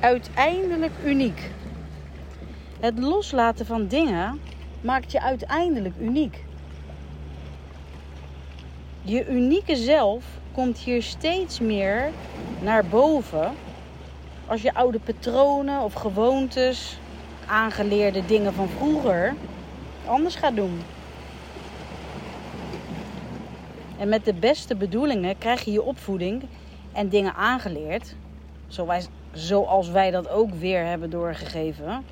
Uiteindelijk uniek. Het loslaten van dingen maakt je uiteindelijk uniek. Je unieke zelf komt hier steeds meer naar boven als je oude patronen of gewoontes, aangeleerde dingen van vroeger anders gaat doen. En met de beste bedoelingen krijg je je opvoeding en dingen aangeleerd, zoals wij dat ook weer hebben doorgegeven.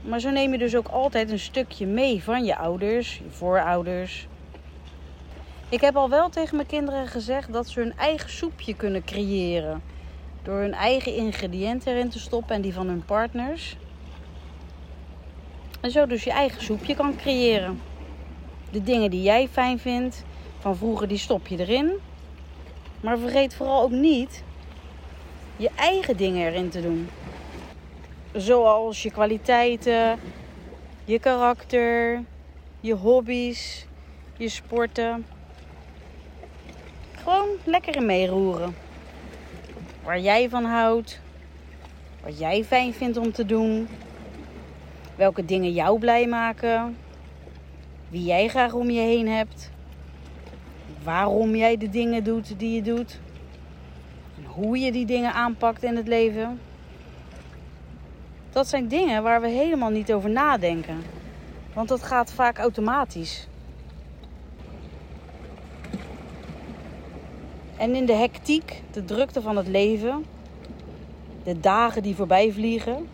Maar zo neem je dus ook altijd een stukje mee van je ouders, je voorouders. Ik heb al wel tegen mijn kinderen gezegd dat ze hun eigen soepje kunnen creëren. Door hun eigen ingrediënten erin te stoppen en die van hun partners. En zo dus je eigen soepje kan creëren. De dingen die jij fijn vindt van vroeger, die stop je erin. Maar vergeet vooral ook niet je eigen dingen erin te doen. Zoals je kwaliteiten, je karakter, je hobby's, je sporten. Gewoon lekker in meeroeren. Waar jij van houdt, wat jij fijn vindt om te doen, welke dingen jou blij maken, wie jij graag om je heen hebt, waarom jij de dingen doet die je doet, hoe je die dingen aanpakt in het leven. Dat zijn dingen waar we helemaal niet over nadenken. Want dat gaat vaak automatisch. En in de hectiek, de drukte van het leven, de dagen die voorbij vliegen,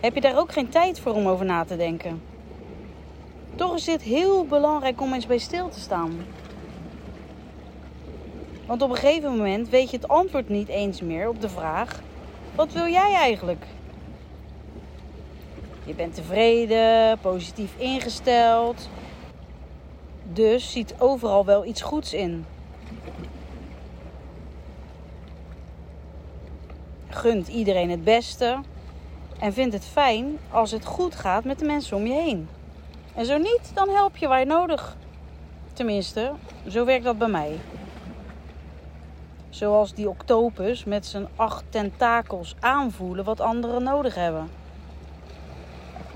heb je daar ook geen tijd voor om over na te denken. Toch is dit heel belangrijk om eens bij stil te staan. Want op een gegeven moment weet je het antwoord niet eens meer op de vraag: wat wil jij eigenlijk? Je bent tevreden, positief ingesteld. Dus ziet overal wel iets goeds in. Gunt iedereen het beste en vindt het fijn als het goed gaat met de mensen om je heen. En zo niet, dan help je waar je nodig. Tenminste, zo werkt dat bij mij. Zoals die octopus met zijn acht tentakels aanvoelen wat anderen nodig hebben.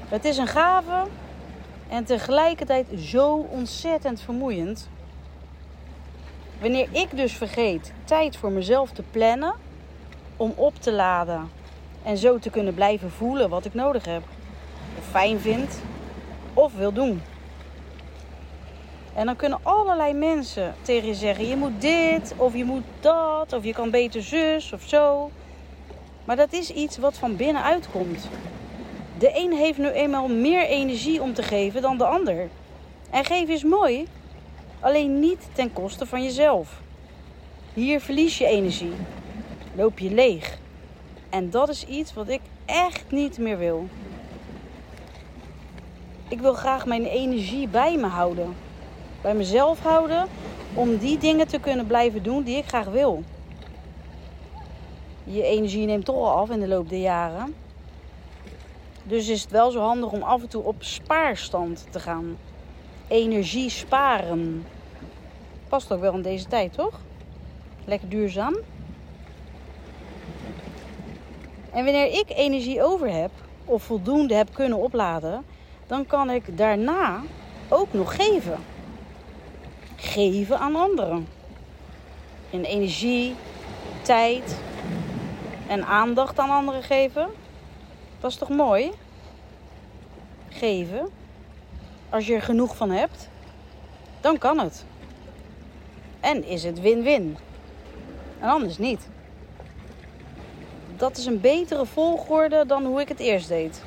Het is een gave en tegelijkertijd zo ontzettend vermoeiend. Wanneer ik dus vergeet tijd voor mezelf te plannen, om op te laden en zo te kunnen blijven voelen wat ik nodig heb, of fijn vind of wil doen. En dan kunnen allerlei mensen tegen je zeggen: je moet dit of je moet dat of je kan beter zus of zo. Maar dat is iets wat van binnenuit komt. De een heeft nu eenmaal meer energie om te geven dan de ander. En geven is mooi, alleen niet ten koste van jezelf. Hier verlies je energie, loop je leeg. En dat is iets wat ik echt niet meer wil. Ik wil graag mijn energie bij me houden. Bij mezelf houden om die dingen te kunnen blijven doen die ik graag wil. Je energie neemt toch al af in de loop der jaren. Dus is het wel zo handig om af en toe op spaarstand te gaan. Energie sparen. Past ook wel in deze tijd, toch? Lekker duurzaam. En wanneer ik energie over heb, of voldoende heb kunnen opladen, dan kan ik daarna ook nog geven. Geven aan anderen. In energie, tijd en aandacht aan anderen geven. Dat is toch mooi? Geven. Als je er genoeg van hebt, dan kan het. En is het win-win. En anders niet. Dat is een betere volgorde dan hoe ik het eerst deed.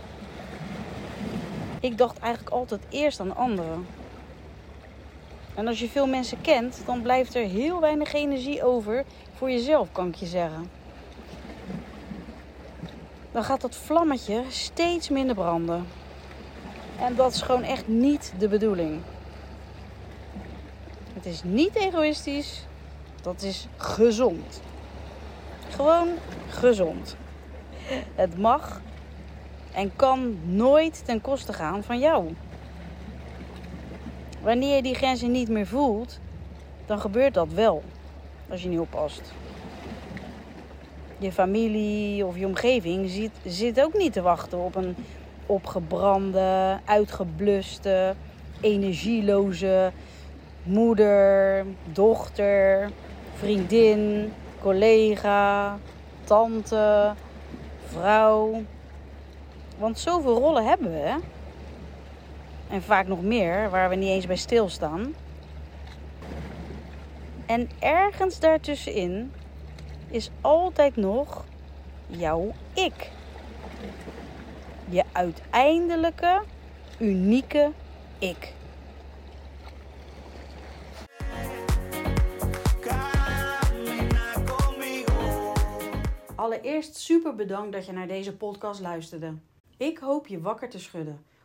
Ik dacht eigenlijk altijd eerst aan anderen. En als je veel mensen kent, dan blijft er heel weinig energie over voor jezelf, kan ik je zeggen. Dan gaat dat vlammetje steeds minder branden. En dat is gewoon echt niet de bedoeling. Het is niet egoïstisch, dat is gezond. Gewoon gezond. Het mag en kan nooit ten koste gaan van jou. Wanneer je die grenzen niet meer voelt, dan gebeurt dat wel. Als je niet oppast. Je familie of je omgeving zit, zit ook niet te wachten op een opgebrande, uitgebluste, energieloze moeder, dochter, vriendin, collega, tante, vrouw. Want zoveel rollen hebben we. Hè? En vaak nog meer, waar we niet eens bij stilstaan. En ergens daartussenin is altijd nog jouw ik. Je uiteindelijke, unieke ik. Allereerst super bedankt dat je naar deze podcast luisterde. Ik hoop je wakker te schudden